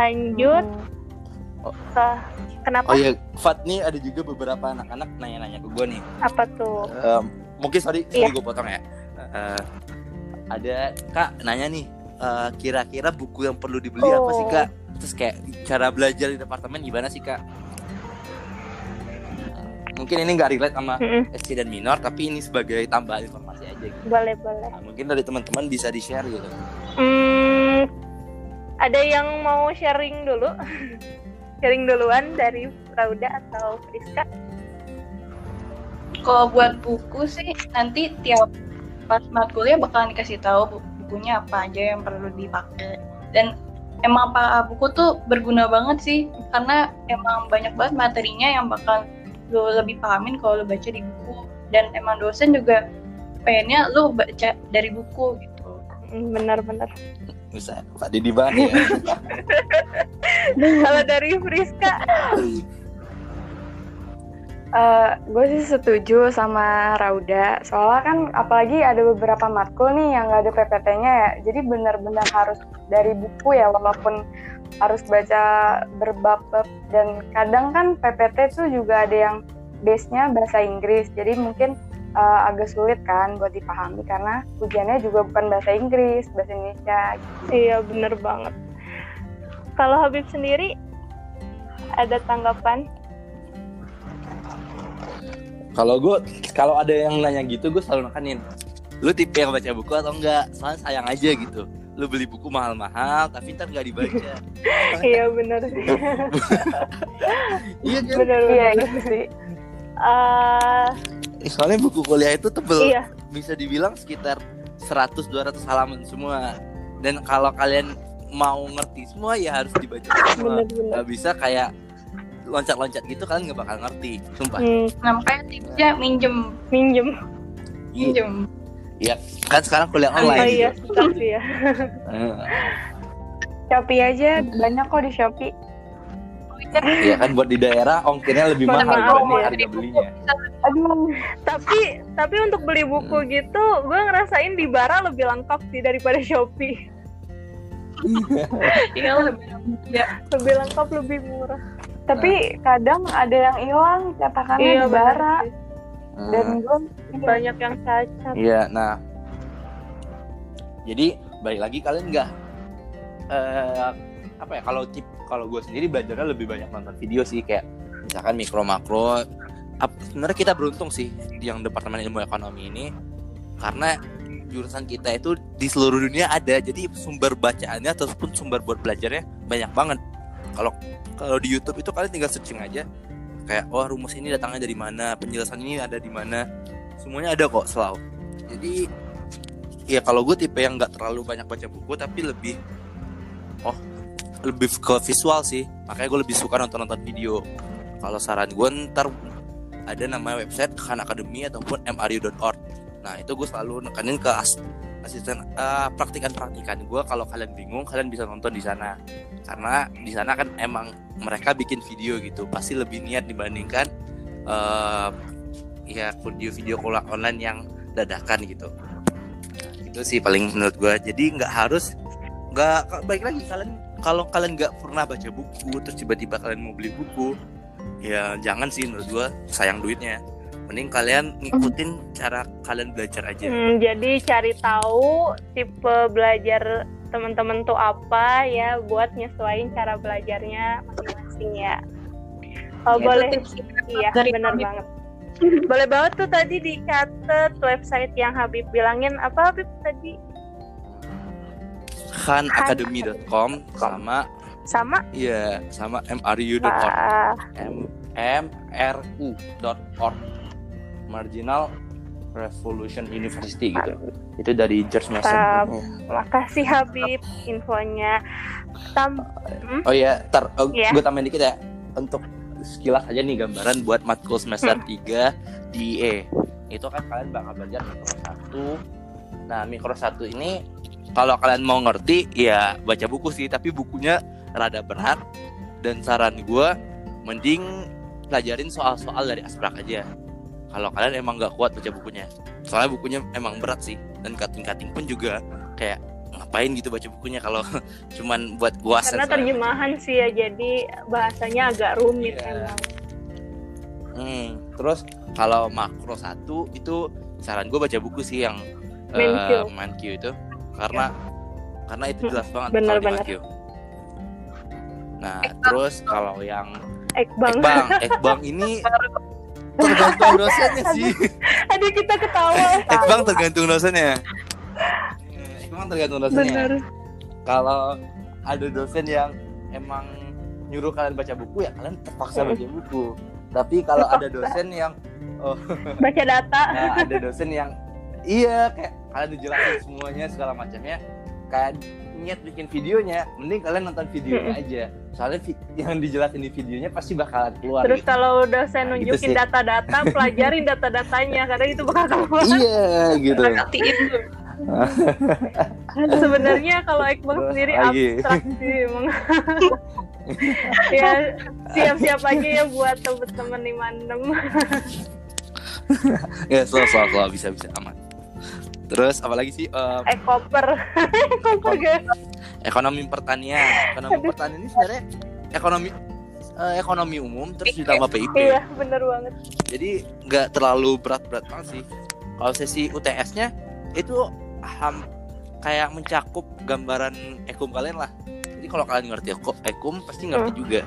lanjut Oh. ke kenapa Oh iya, Fat nih ada juga beberapa anak-anak nanya-nanya ke gue nih. apa tuh Em, mungkin sorry, sorry gue potong ya. Eh, ada kak nanya nih, eh, kira-kira buku yang perlu dibeli apa sih Oh. kak? Terus kayak cara belajar di departemen gimana sih kak? Mungkin ini nggak relate sama Mm-mm, SC dan minor, tapi ini sebagai tambahan informasi aja gitu. boleh boleh Nah, mungkin dari teman-teman bisa di share gitu. Hmm, ada yang mau sharing dulu? sharing duluan dari Rauda atau Friska? Kalau buat buku sih nanti tiap pas matkulnya bakalan dikasih tahu bu- bukunya apa aja yang perlu dipakai. Dan emang apa buku tuh berguna banget sih karena emang banyak banget materinya yang bakal lo lebih pahamin kalau lo baca di buku. Dan emang dosen juga pengennya lo baca dari buku gitu. Hmm, Benar-benar. Bisa, Pak Didi banget ya. Kalau dari Friska, gue sih setuju sama Rauda. Soalnya kan apalagi ada beberapa matkul nih yang nggak ada PPT-nya ya. Jadi benar-benar harus dari buku ya walaupun harus baca berbab-bab dan kadang kan PPT tuh juga ada yang base-nya bahasa Inggris. Jadi mungkin eh, agak sulit kan buat dipahami karena ujiannya juga bukan bahasa Inggris, bahasa Indonesia. iya bener banget. Kalau Habib sendiri, ada tanggapan? Kalau gue, kalau ada yang nanya gitu, gue selalu nekanin. Lu tipe yang baca buku atau enggak? Soalnya sayang aja gitu. Lu beli buku mahal-mahal, tapi ntar nggak dibaca. iya bener. iya kan? bener Iya bener. gitu sih. Eh, Soalnya buku kuliah itu tebel. iya, Bisa dibilang sekitar 100-200 halaman semua. Dan kalau kalian mau ngerti semua, ya harus dibaca semua. bener-bener. Gak bisa kayak loncat-loncat gitu kalian nggak bakal ngerti. Sumpah. Hmm, Nah makanya tipsnya minjem, minjem. minjem. Iya, kan sekarang kuliah Oh online iya, gitu. tapi ya. Shopee aja banyak kok di Shopee. Iya kan buat di daerah ongkirnya lebih mahal dibanding harga belinya. Aduh, tapi tapi untuk beli buku gitu gue ngerasain di Bara lebih lengkap sih daripada Shopee Iya lebih ya. lebih lengkap lebih murah tapi kadang ada yang hilang cetakannya iya di bara sih. dan Hmm. gue banyak yang cacat Iya, nah. Jadi balik lagi kalian nggak eh apa ya kalau tip kalau gue sendiri belajarnya lebih banyak nonton video sih kayak misalkan mikro makro. Sebenarnya kita beruntung sih yang departemen ilmu ekonomi ini karena jurusan kita itu di seluruh dunia ada jadi sumber bacaannya ataupun sumber buat belajarnya banyak banget. Kalau kalau di YouTube itu kalian tinggal searching aja kayak oh rumus ini datangnya dari mana, penjelasan ini ada di mana. Semuanya ada kok selalu. Jadi ya kalau gue tipe yang nggak terlalu banyak baca buku tapi lebih oh lebih ke visual sih. Makanya gue lebih suka nonton-nonton video. Kalau saran gue ntar ada namanya website Khan Academy ataupun mru.org. Nah itu gue selalu nekanin ke as- asisten eh, praktikan-praktikan gue kalau kalian bingung kalian bisa nonton di sana karena di sana kan emang mereka bikin video gitu pasti lebih niat dibandingkan eh ya video-video kuliah online yang dadakan gitu Nah, itu sih paling menurut gue jadi nggak harus nggak baik lagi kalian kalau kalian nggak pernah baca buku terus tiba-tiba kalian mau beli buku ya jangan sih menurut gue sayang duitnya. Mending kalian ngikutin cara kalian belajar aja. Hmm, jadi cari tahu tipe belajar teman-teman tuh apa ya buat nyesuaiin cara belajarnya masing-masing ya. Oh Ya, boleh. iya benar banget. Boleh banget tuh tadi dicatat website yang Habib bilangin. Apa Habib tadi khanacademy.com sama sama iya sama mru.org M mru.org Marginal Revolution University gitu. Itu dari George Mason. Mantap. makasih Habib infonya tam Hmm? Oh iya, tar oh, Iya. gue tambahin dikit ya. Untuk sekilas aja nih gambaran buat matkul semester Hmm. 3 di IE. Itu kan kalian bakal belajar mikro 1. Nah, mikro 1 ini kalau kalian mau ngerti ya baca buku sih, tapi bukunya rada berat dan saran gue mending pelajarin soal-soal dari asprak aja. Kalau kalian emang nggak kuat baca bukunya, soalnya bukunya emang berat sih dan cutting-cutting pun juga kayak ngapain gitu baca bukunya kalau cuman buat guas Karena terjemahan sih ya, jadi bahasanya agak rumit Iya. emang. Hmm, terus kalau makro satu itu saran gue baca buku sih yang Menkyu. Menkyu itu karena karena itu jelas banget Bener, kalau di. Nah, terus kalau yang Ekbang. Ekbang, Ekbang ini tergantung dosennya sih. Aduh kita ketawa. Ekbang tergantung dosennya. Ekbang tergantung dosennya. Bener. Kalau ada dosen yang emang nyuruh kalian baca buku ya kalian terpaksa baca buku. Tapi kalau ada dosen yang oh, Baca data. Nah, ada dosen yang iya kayak kalian dijelasin semuanya segala macamnya kayak niat bikin videonya mending kalian nonton videonya aja soalnya vi- yang dijelasin di videonya pasti bakalan keluar Terus gitu. kalau dosen Nah, gitu nunjukin sih. data-data, pelajarin data-datanya karena itu bakal keluar. iya gitu dulu. Sebenarnya kalau Ekbang Terus sendiri lagi. abstrak sih emang. ya siap-siap aja ya buat temen-temen di mandem. ya slow slow slow bisa bisa aman terus apalagi sih eh, Ekoper. Ekoper guys. ekonomi pertanian. Ekonomi pertanian ini sebenarnya ekonomi eh, ekonomi umum terus ditambah PIP Iya, bener banget. jadi nggak terlalu berat-berat banget sih. Kalau sesi UTS-nya itu ham kayak mencakup gambaran ekum kalian lah. Jadi kalau kalian ngerti ekum pasti ngerti juga.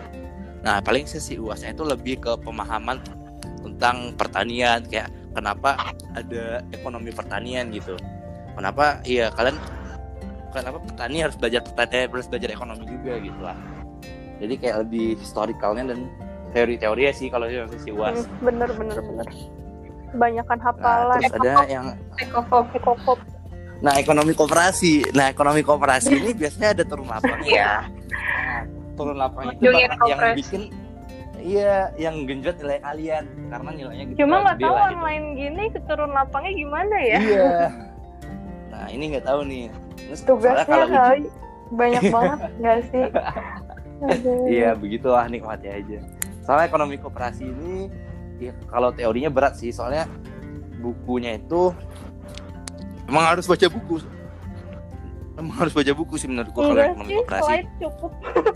Nah paling sesi uasnya itu lebih ke pemahaman tentang pertanian. Kayak kenapa ada ekonomi pertanian gitu kenapa iya kalian kenapa petani harus belajar petani harus belajar ekonomi juga gitu lah jadi kayak lebih historicalnya dan teori-teori sih kalau yang sesi uas Hmm, Bener bener bener. Kebanyakan Nah, hafalan. terus ada yang Ekofop. Ekokop. nah ekonomi koperasi. Nah, ekonomi koperasi ini biasanya ada turun lapang. Iya. Nah, turun lapang itu yang bikin iya, yang genjot nilai kalian karena nilainya gitu. Cuma nggak gede tahu lah gitu. online gini keturun lapangnya gimana ya? Iya. Nah, ini nggak tahu nih. Terus Tugasnya kalau uji- kali banyak banget nggak sih? Iya, begitulah nikmati aja. Soalnya ekonomi koperasi ini ya kalau teorinya berat sih, soalnya bukunya itu emang harus baca buku. Emang harus baca buku sih menurutku kalau Enggak ekonomi sih, koperasi. slide cukup.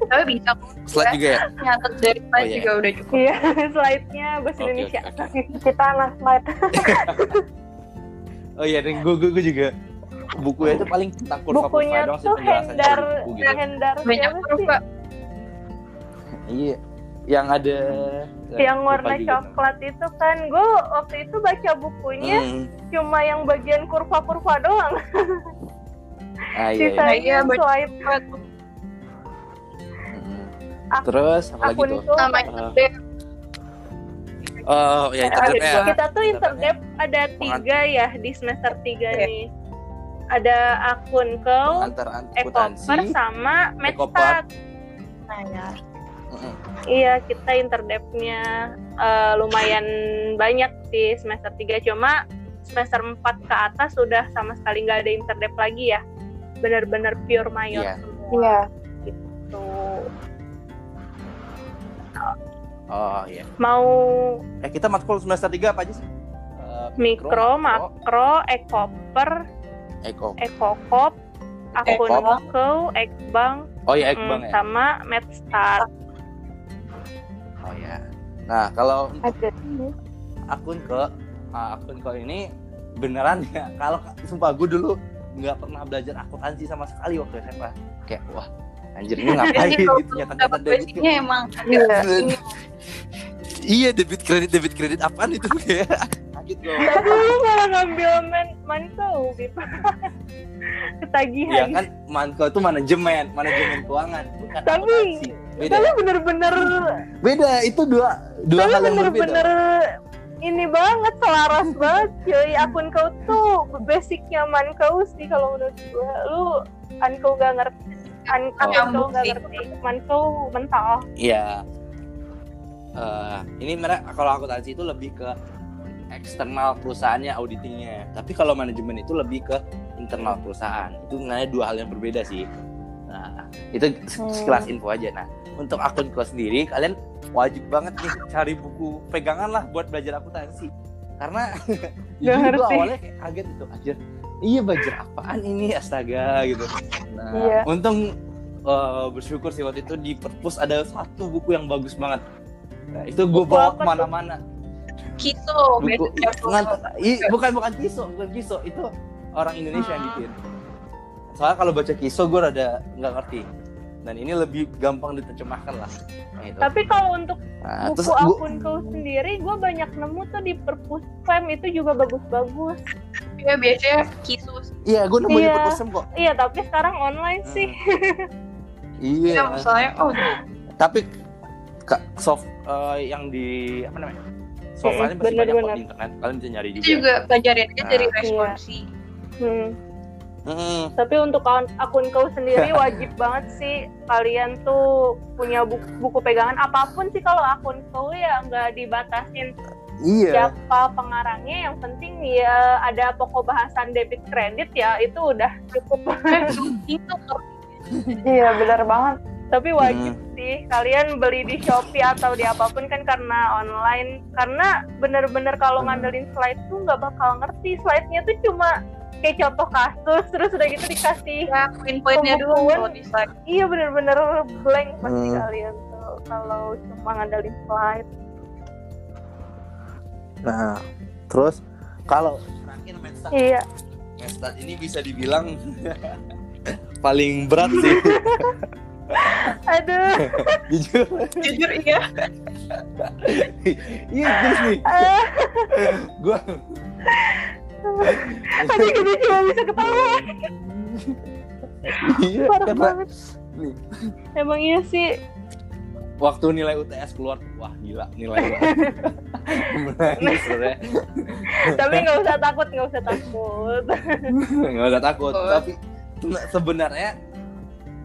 Tapi bisa kok. Slide juga ya? nyatet dari slide Oh, iya. juga udah cukup. Iya, slide-nya bahasa Oke, Indonesia. oke. Kita anak slide. Oh iya, dan gue, gue, gue juga bukunya itu paling tentang kurva Bukunya kurva doang sih tuh Hendar, buku gitu. Hendar Banyak kurva. Iya, yang ada Yang warna juga coklat itu kan, gue waktu itu baca bukunya. Hmm. cuma yang bagian kurva-kurva doang. Ah iya, iya. Sisanya Iya, baca slide Hmm. Ak- Terus apa lagi tuh? Sama internet. Oh ya internet ya. Kita tuh interdep ada tiga ya di semester tiga Iya. nih. Ada akun kau, Ekoper sama. Medstat. Nah, ya. Iya, kita interdepnya eh, lumayan banyak di semester 3 cuma semester 4 ke atas sudah sama sekali nggak ada interdep lagi ya. Benar-benar pure mayor Iya. semua. Iya. Tuh. Oh iya. Mau Eh kita matkul semester 3 apa aja sih? Eh, mikro, makro, ekoper, Eko. ekokop, akun kau, ekbang, Oh iya, mm, Ekbang ya. sama medstat. Oh ya. Nah, kalau untuk akun ke ah, akun ke ini beneran ya. Kalau sumpah gue dulu nggak pernah belajar akuntansi sama sekali waktu SMA. Kayak wah, anjir ini ngapain gitu nyata dapat basicnya emang Iya. Iya, debit kredit debit kredit apaan itu kayak kaget gue. Tapi lu malah ngambil man mankau gitu. Ya Ketagihan. kan Manko itu manajemen, manajemen keuangan, bukan Tapi- akuntansi. Beda. Tapi bener-bener Beda, itu dua dua Tapi hal yang berbeda. Ini banget selaras banget cuy akun kau tuh basicnya man kau sih kalau menurut gua lu an kau gak ngerti an Oh. kau gak ngerti man kau mental Iya. Eh, ini mereka kalau akuntansi itu lebih ke eksternal perusahaannya auditingnya. Tapi kalau manajemen itu lebih ke internal perusahaan. Itu sebenarnya dua hal yang berbeda sih. Itu Hmm. sekelas info aja. Nah, untuk akun kelas sendiri kalian wajib banget nih cari buku pegangan lah buat belajar akuntansi. Karena ngerti. awalnya kayak kaget itu aja iya belajar apaan ini astaga gitu nah Iya. untung eh, bersyukur sih waktu itu di perpus ada satu buku yang bagus banget nah, itu gue Buku bawa ke mana-mana Gitu, buku i- bukan bukan kiso bukan kiso itu orang Indonesia yang Hmm. bikin soalnya kalau baca kiso gue rada nggak ngerti dan ini lebih gampang diterjemahkan lah nah, itu. Tapi kalau untuk Nah, buku terus gua- akunku sendiri, gue banyak nemu tuh di perpus fam itu juga bagus-bagus. Ya biasanya kisus. iya gue nemuin Iya. di perpusem kok Iya, tapi sekarang online Hmm. sih. Iya, iya masalahnya oh tapi kak soft eh, yang di apa namanya lainnya masih bener, banyak bener. di internet kalian bisa nyari juga itu juga pelajarin aja dari Nah. responsi. Hmm. Tapi untuk akun, akun kau sendiri wajib banget sih kalian tuh punya buku, buku pegangan apa pun sih kalau akun kau ya nggak dibatasin iya siapa pengarangnya yang penting ya ada pokok bahasan debit kredit ya itu udah cukup itu Iya benar banget. tapi wajib Hmm. sih kalian beli di Shopee atau di apa pun kan karena online karena bener-bener kalau Hmm. ngandelin slide tuh nggak bakal ngerti slide-nya tuh cuma kayak contoh kasus terus udah gitu dikasih ya poin-poinnya slide. iya bener-bener blank pasti Hmm. kalian tuh kalau cuma ngandelin slide. Nah terus kalau terakhir iya. Medstat ini bisa dibilang paling berat sih. Aduh. Jujur. Jujur iya. iya terus nih. Gue aduh kita cuma bisa ketawa. Iya parah karena banget. Nih. Emang iya sih. Waktu nilai UTS keluar wah gila nilai menangis tapi nggak usah takut nggak usah takut. Nggak usah takut. Oh. tapi nah, sebenarnya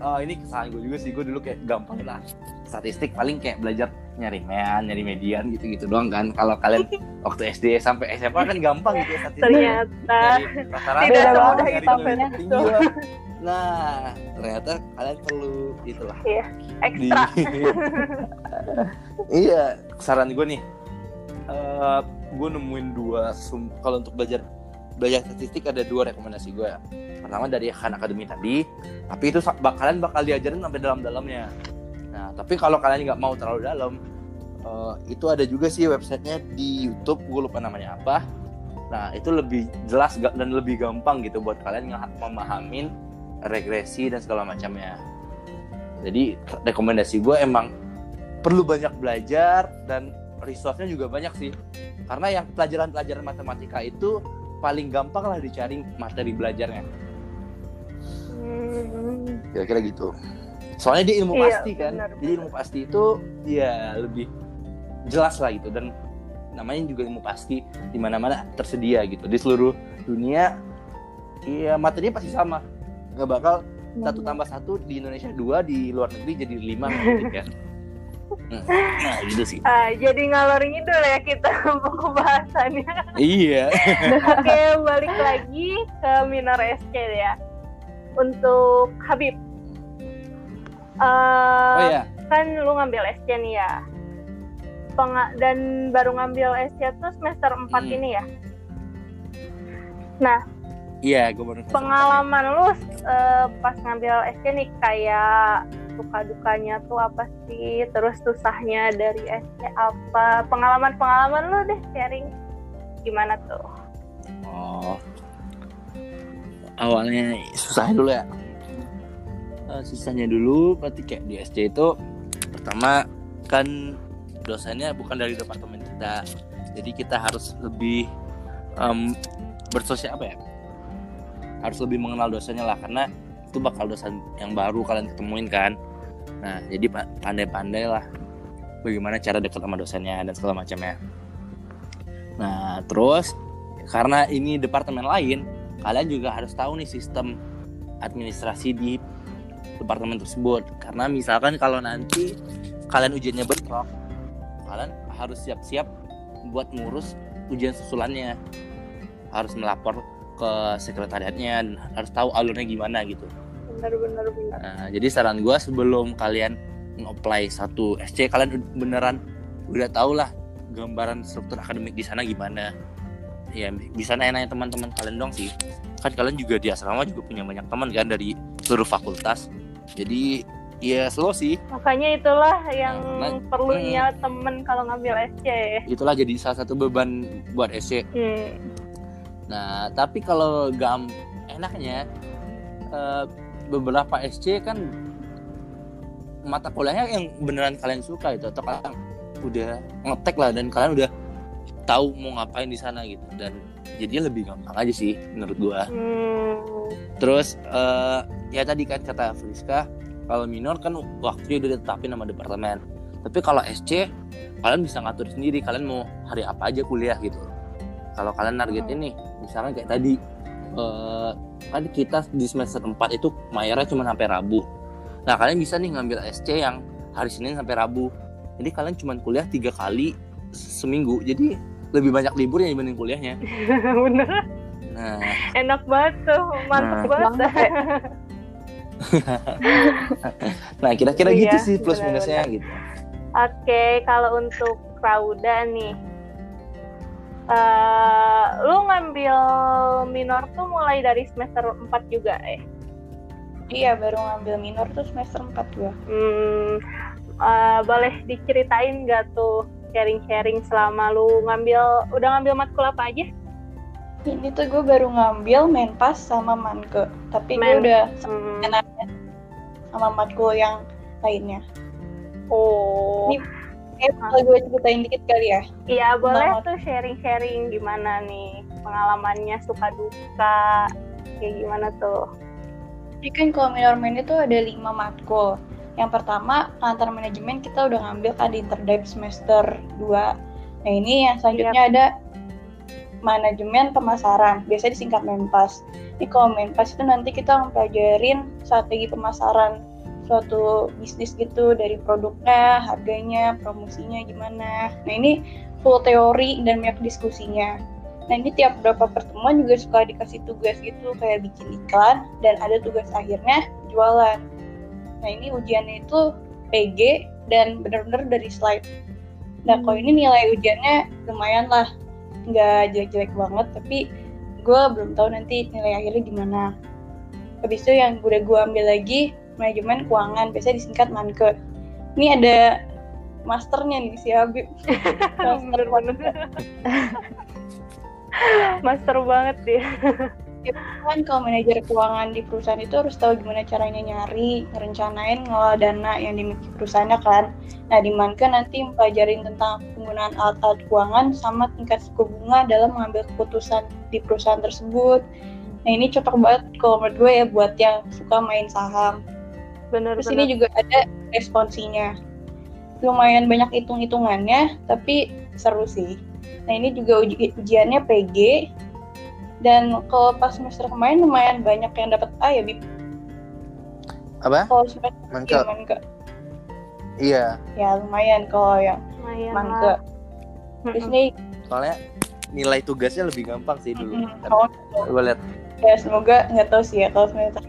oh, ini kesalahan gue juga sih. Gue dulu kayak gampang lah. Statistik paling kayak belajar nyari mean nyari median gitu gitu doang kan. Kalau kalian waktu SD sampai SMA kan gampang gitu ya ternyata. Nyari Tidak nyari semudah itu, lah. nah ternyata kalian perlu itulah. Di ekstra. Iya saran gue nih eh gue nemuin dua sum- kalau untuk belajar belajar statistik ada dua rekomendasi gue pertama dari Khan Academy tadi tapi itu bakalan bakal diajarin sampai dalam-dalamnya nah tapi kalau kalian nggak mau terlalu dalam eh, itu ada juga sih websitenya di YouTube gue lupa namanya apa. Nah itu lebih jelas dan lebih gampang gitu buat kalian memahamin regresi dan segala macamnya. Jadi rekomendasi gue emang perlu banyak belajar dan resource-nya juga banyak sih. Karena yang pelajaran-pelajaran matematika itu paling gampang lah dicari materi belajarnya. Hmm, kira-kira gitu soalnya dia ilmu Iya, pasti kan. benar, jadi ilmu pasti itu ya lebih jelas lah gitu. Dan namanya juga ilmu pasti di mana-mana tersedia gitu. Di seluruh dunia iya materinya pasti sama. Nggak bakal satu tambah satu di Indonesia dua di luar negeri jadi lima gitu kan? Hmm, nah gitu sih. Ah, jadi ngalor ngidul ya kita buku bahasannya. Iya. Oke, balik lagi ke minor SC ya. Untuk Habib. Eh, oh ya Kan lu ngambil SC nih ya. Penga- dan baru ngambil SC tuh semester 4 Hmm. ini ya. iya gue baru Pengalaman lu eh, pas ngambil SC nih kayak suka dukanya tuh apa sih? Terus susahnya dari SC apa? Pengalaman-pengalaman lu deh sharing. Gimana tuh? Oh. Awalnya susahnya dulu ya. Eh, susahnya dulu berarti kayak di SC itu pertama kan dosennya bukan dari departemen kita. Jadi kita harus lebih em, bersosial apa ya? Harus lebih mengenal dosennya lah karena itu bakal dosen yang baru kalian ketemuin kan. Nah, jadi pa- pandai-pandai lah bagaimana cara dekat sama dosennya dan segala macamnya. Nah, terus karena ini departemen lain, kalian juga harus tahu nih sistem administrasi di departemen tersebut. Karena misalkan kalau nanti kalian ujiannya bentrok, kalian harus siap-siap buat ngurus ujian susulannya. Harus melapor ke sekretariatnya dan harus tahu alurnya gimana gitu. Bener-bener bener. Nah, jadi saran gue sebelum kalian nge-apply satu SC, kalian beneran udah tau lah gambaran struktur akademik di sana gimana. Ya bisa nanya-nanya teman-teman kalian dong sih. kan kalian juga di asrama juga punya banyak teman kan dari seluruh fakultas jadi ya slow sih Makanya itulah yang Nah, perlunya temen kalau ngambil SC. itulah jadi salah satu beban buat SC Hmm. nah tapi kalau gam enaknya eh, beberapa SC kan mata kuliahnya yang beneran kalian suka itu atau kalian udah ngetek lah dan kalian udah tahu mau ngapain di sana gitu dan jadi lebih gampang aja sih menurut gua Hmm. Terus eh, ya tadi kan kata Friska kalau minor kan waktunya udah ditetapin sama departemen. Tapi kalau SC kalian bisa ngatur sendiri kalian mau hari apa aja kuliah gitu. Kalau kalian targetin nih, misalnya kayak tadi eh, kan kita di semester 4 itu mayarnya cuma sampai Rabu. Nah kalian bisa nih ngambil SC yang hari Senin sampai Rabu. Jadi kalian cuma kuliah tiga kali seminggu. Jadi lebih banyak liburnya dibanding kuliahnya. Bener. Nah Enak banget tuh, mantep Nah. banget. Nah, kira-kira Iya, gitu sih plus minusnya gitu. Oke, kalau untuk Rauda nih, eh lu ngambil minor tuh mulai dari semester 4 juga eh? Iya, baru ngambil minor tuh semester 4 gua. Hmm, eh, boleh diceritain gak tuh sharing-sharing selama lu ngambil, udah ngambil matkul apa aja? Ini tuh gue baru ngambil menpas sama manke, tapi gue Men- udah Hmm, sama matkul yang lainnya. oh, Ini- Kayak boleh gue ceritain dikit kali ya. iya boleh Selamat. tuh sharing-sharing gimana nih pengalamannya suka duka, kayak gimana tuh? Jadi kan kalau minor main itu ada lima matkul. Yang pertama, antar manajemen kita udah ngambil kan di Interdep semester 2. Nah ini yang selanjutnya ada manajemen pemasaran, biasa disingkat Menpas. Ini kalau Menpas itu nanti kita mempelajarin strategi pemasaran suatu bisnis gitu dari produknya, harganya, promosinya gimana. Nah ini full teori dan banyak diskusinya. Nah ini tiap berapa pertemuan juga suka dikasih tugas gitu kayak bikin iklan dan ada tugas akhirnya jualan. Nah ini ujiannya itu PG dan benar-benar dari slide. Nah kalau ini nilai ujiannya lumayan lah, nggak jelek-jelek banget tapi gue belum tahu nanti nilai akhirnya gimana. Habis itu yang udah gue ambil lagi manajemen keuangan, biasanya disingkat manke. Ini ada masternya nih si Habib. Master Bener-bener. Master banget dia. Kan kalau manajer keuangan di perusahaan itu harus tahu gimana caranya nyari, ngerencanain, ngelola dana yang dimiliki perusahaannya kan. Nah, di Manke nanti mempelajarin tentang penggunaan alat-alat keuangan sama tingkat suku bunga dalam mengambil keputusan di perusahaan tersebut. Nah, ini cocok banget kalau menurut gue ya buat yang suka main saham. Terus ini Bener-bener. juga ada responsinya. Lumayan banyak hitung-hitungannya, tapi seru sih. Nah, ini juga uji- ujiannya PG, dan kalau pas semester kemarin lumayan banyak yang dapat A ya Bib. Apa? Kalau semester Mangke. iya, Mangke. Iya. ya lumayan kalau yang lah. Terus nih Soalnya nilai tugasnya lebih gampang sih dulu. mm, oh, Coba lihat. ya semoga nggak tahu sih ya kalau semester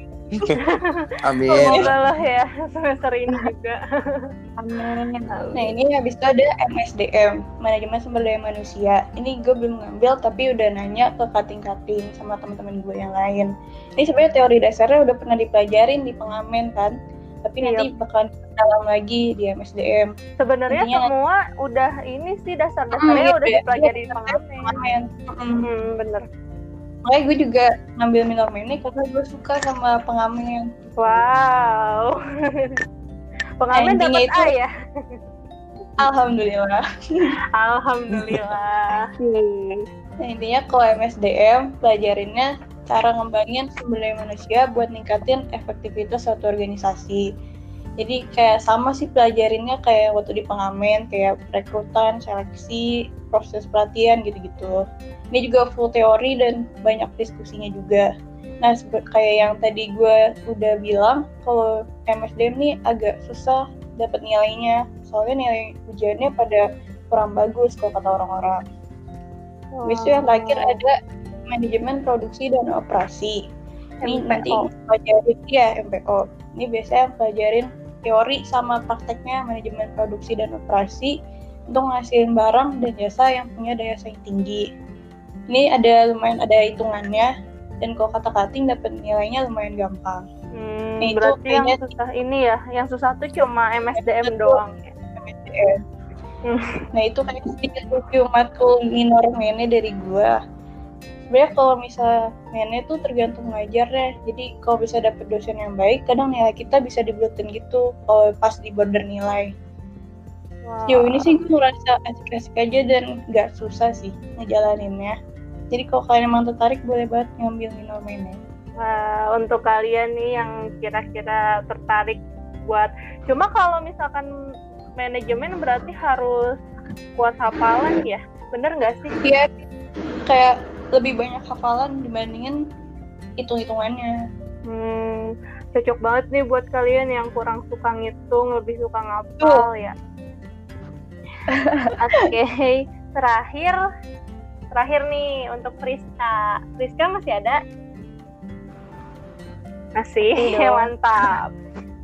Amin. Semoga lah ya semester ini juga. Amin. Nah ini habis itu ada MSDM, Manajemen Sumber Daya Manusia. Ini gue belum ngambil tapi udah nanya ke kating-kating sama teman-teman gue yang lain. Ini sebenarnya teori dasarnya udah pernah dipelajarin di pengamen kan, tapi nanti bakalan dalam lagi di MSDM. Sebenarnya Intinya- semua udah ini sih dasar-dasarnya Hmm, udah gitu ya. dipelajari di Iya, pengamen. Mm. Hmm, bener. Makanya gue juga ngambil minor ini karena gue suka sama pengamen. Wow. pengamen dapat A itu- ya. Alhamdulillah. Alhamdulillah. Nah, intinya kalau MSDM pelajarinnya cara ngembangin sumber daya manusia buat ningkatin efektivitas suatu organisasi. Jadi kayak sama sih pelajarinnya kayak waktu di pengamen, kayak rekrutan, seleksi, proses pelatihan gitu-gitu. Ini juga full teori dan banyak diskusinya juga. Nah, kayak yang tadi gue udah bilang, kalau MSDM nih agak susah dapat nilainya, soalnya nilai ujiannya pada kurang bagus kalau kata orang-orang. Habis itu yang terakhir ada manajemen produksi dan operasi. Ini nanti MPO. pelajarin ya MPO. Ini biasanya pelajarin teori sama prakteknya manajemen produksi dan operasi untuk ngasihin barang dan jasa yang punya daya saing tinggi. Ini ada lumayan ada hitungannya. dan kalau kata cutting dapat nilainya lumayan gampang Hmm, Nah, itu berarti yang kayaknya- susah ini ya, yang susah tuh cuma MSDM doang ya. MSDM. Hmm. Nah itu kayak sedikit review matkul minor mainnya dari gua. Sebenarnya kalau misal mainnya tuh tergantung ngajarnya. Jadi kalau bisa dapet dosen yang baik, kadang nilai kita bisa dibuatin gitu kalau pas di border nilai. Wah. Sejauh ini sih gue merasa asik-asik aja dan nggak susah sih ngejalaninnya. Jadi kalau kalian emang tertarik boleh banget ngambil minor mainnya. Nah, untuk kalian nih yang kira-kira tertarik buat cuma kalau misalkan manajemen berarti harus kuat hafalan ya? Bener nggak sih? Iya, kayak lebih banyak hafalan dibandingin hitung-hitungannya. hmm, cocok banget nih buat kalian yang kurang suka ngitung lebih suka ngapal ya. Oke terakhir terakhir nih untuk Friska Friska masih ada masih Iya. mantap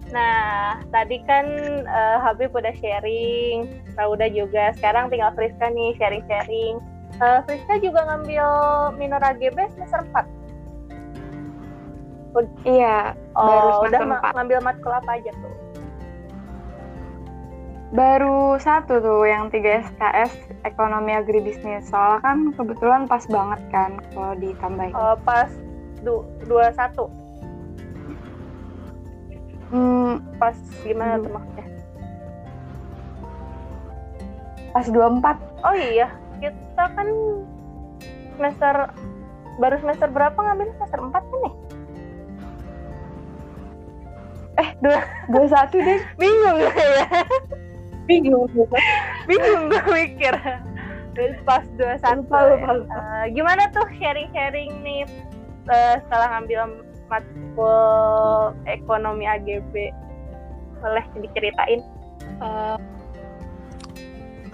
nah tadi kan eh, Habib udah sharing Rauda juga sekarang tinggal Friska nih sharing-sharing Eh, Friska juga ngambil minor AGB semester 4 Iya, Oh, Baru udah semester empat. ngambil matkul apa aja tuh? Baru satu tuh yang 3 SKS ekonomi agribisnis. Soalnya kan kebetulan pas banget kan kalau ditambahin. Oh, pas du dua satu, Hmm, pas gimana Hmm. tuh maksudnya? pas 24 Oh iya, kita kan semester baru semester berapa ngambil semester 4 kan nih? eh dua dua satu deh Bingung ya, Bingung. bingung gue mikir. Terus pas 21 Lupa, lupa, lupa. Eh, gimana tuh sharing-sharing nih eh, setelah ngambil matkul ekonomi AGB? Boleh diceritain? Eh,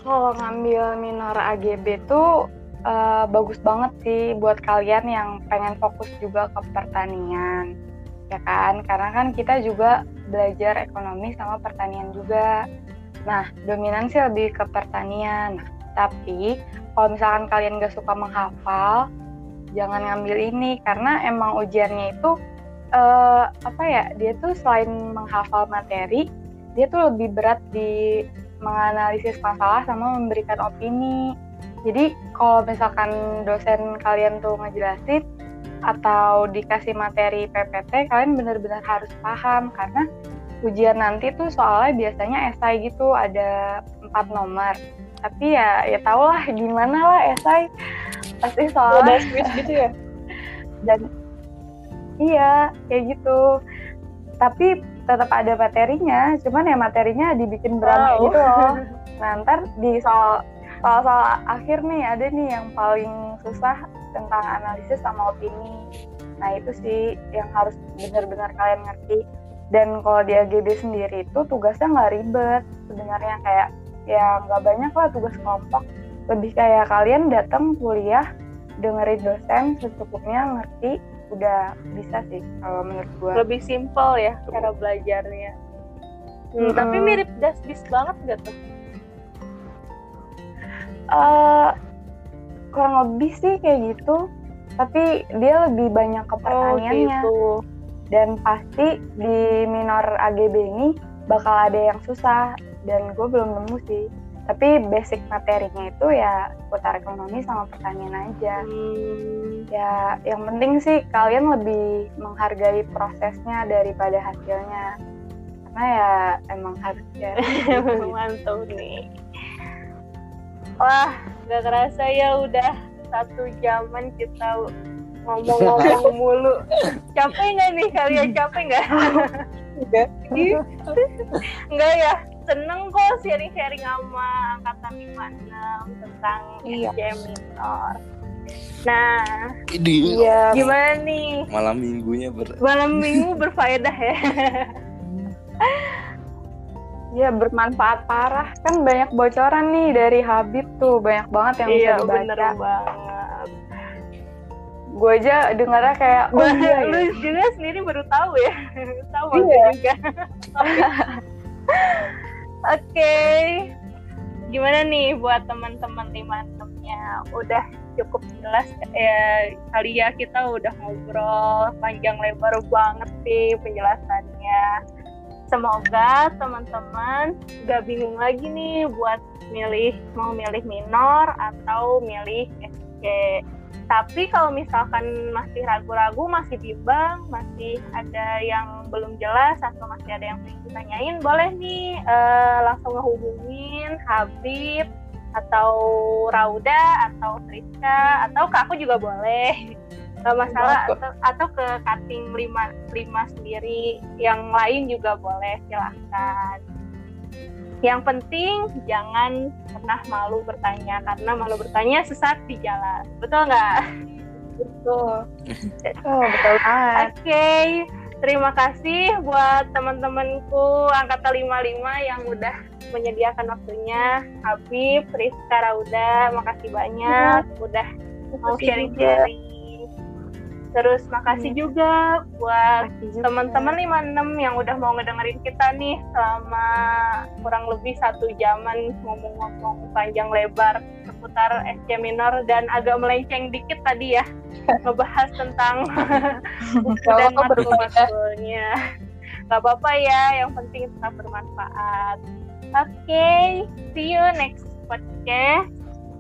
kalau ngambil minor AGB tuh eh, bagus banget sih buat kalian yang pengen fokus juga ke pertanian ya kan karena kan kita juga belajar ekonomi sama pertanian juga nah dominan sih lebih ke pertanian. Tapi kalau misalkan kalian gak suka menghafal jangan ngambil ini. Karena emang ujiannya itu eh, apa ya dia tuh selain menghafal materi dia tuh lebih berat di menganalisis masalah sama memberikan opini. Jadi kalau misalkan dosen kalian tuh ngejelasin atau dikasih materi PPT, kalian benar-benar harus paham. Karena ujian nanti tuh soalnya biasanya esai gitu ada empat nomor. Tapi ya ya tau lah gimana lah esai pasti Ada soalnya switch gitu ya? dan iya kayak gitu tapi tetap ada materinya cuman ya materinya dibikin berat Wow. gitu loh nah ntar di soal soal soal akhir nih ada nih yang paling susah tentang analisis sama opini nah itu sih yang harus benar-benar kalian ngerti dan kalau di AGB sendiri itu tugasnya nggak ribet sebenarnya kayak ya nggak banyak lah tugas kelompok lebih kayak kalian datang kuliah dengerin dosen secukupnya ngerti udah bisa sih kalau menurut gua lebih simpel ya cara belajarnya. Hmm, Mm-mm. Tapi mirip dasbis banget gak tuh? eh kurang lebih sih kayak gitu tapi dia lebih banyak ke pertaniannya gitu. Dan pasti di minor AGB ini bakal ada yang susah. Dan gue belum nemu sih. Tapi basic materinya itu ya seputar ekonomi sama pertanian aja. Hmm, ya yang penting sih kalian lebih menghargai prosesnya daripada hasilnya. Karena ya emang harusnya. Gitu. mantap nih. Wah, gak kerasa ya udah satu jaman kita ngomong-ngomong mulu. Capek nggak nih kalian? Capek nggak? Enggak. Enggak ya? Seneng kok sharing-sharing sama angkatan 56 tentang Iya. SJM minor. Nah, Ini iya gimana nih? malam minggunya ber Malam minggu berfaedah ya? Iya bermanfaat parah kan banyak bocoran nih dari Habib tuh banyak banget yang iya, bisa bener dibaca. banget. Gue aja dengarnya kayak oh Bah, iya lu ya. juga sendiri baru tahu ya. Tahu Iya. juga. Oke. Gimana nih buat teman-teman lima enamnya udah cukup jelas ya kali ya kita udah ngobrol panjang lebar banget sih penjelasannya. Semoga teman-teman gak bingung lagi nih buat milih mau milih minor atau milih SC tapi kalau misalkan masih ragu-ragu masih bimbang masih ada yang belum jelas atau masih ada yang pengen ditanyain boleh nih uh, langsung ngehubungin Habib atau Rauda atau Triska atau ke aku juga boleh. Nggak masalah. Atau, atau ke cutting lima lima sendiri. Yang lain juga boleh silahkan yang penting jangan pernah malu bertanya karena malu bertanya sesat di jalan. Betul nggak? Betul. Oh betul. Banget oke okay. terima kasih buat teman-temanku angkatan 55 yang udah menyediakan waktunya. Habib Rizka Rauda makasih banyak ya. udah mau sharing-sharing Terus makasih hmm. juga buat teman-teman 56 yang udah mau ngedengerin kita nih selama kurang lebih satu jaman ngomong-ngomong panjang lebar seputar SC minor dan agak melenceng dikit tadi ya ngebahas tentang dan matkul-matkulnya. Gak apa-apa ya, yang penting tetap bermanfaat. Oke, okay, see you next podcast.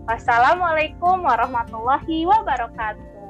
Wassalamualaikum warahmatullahi wabarakatuh.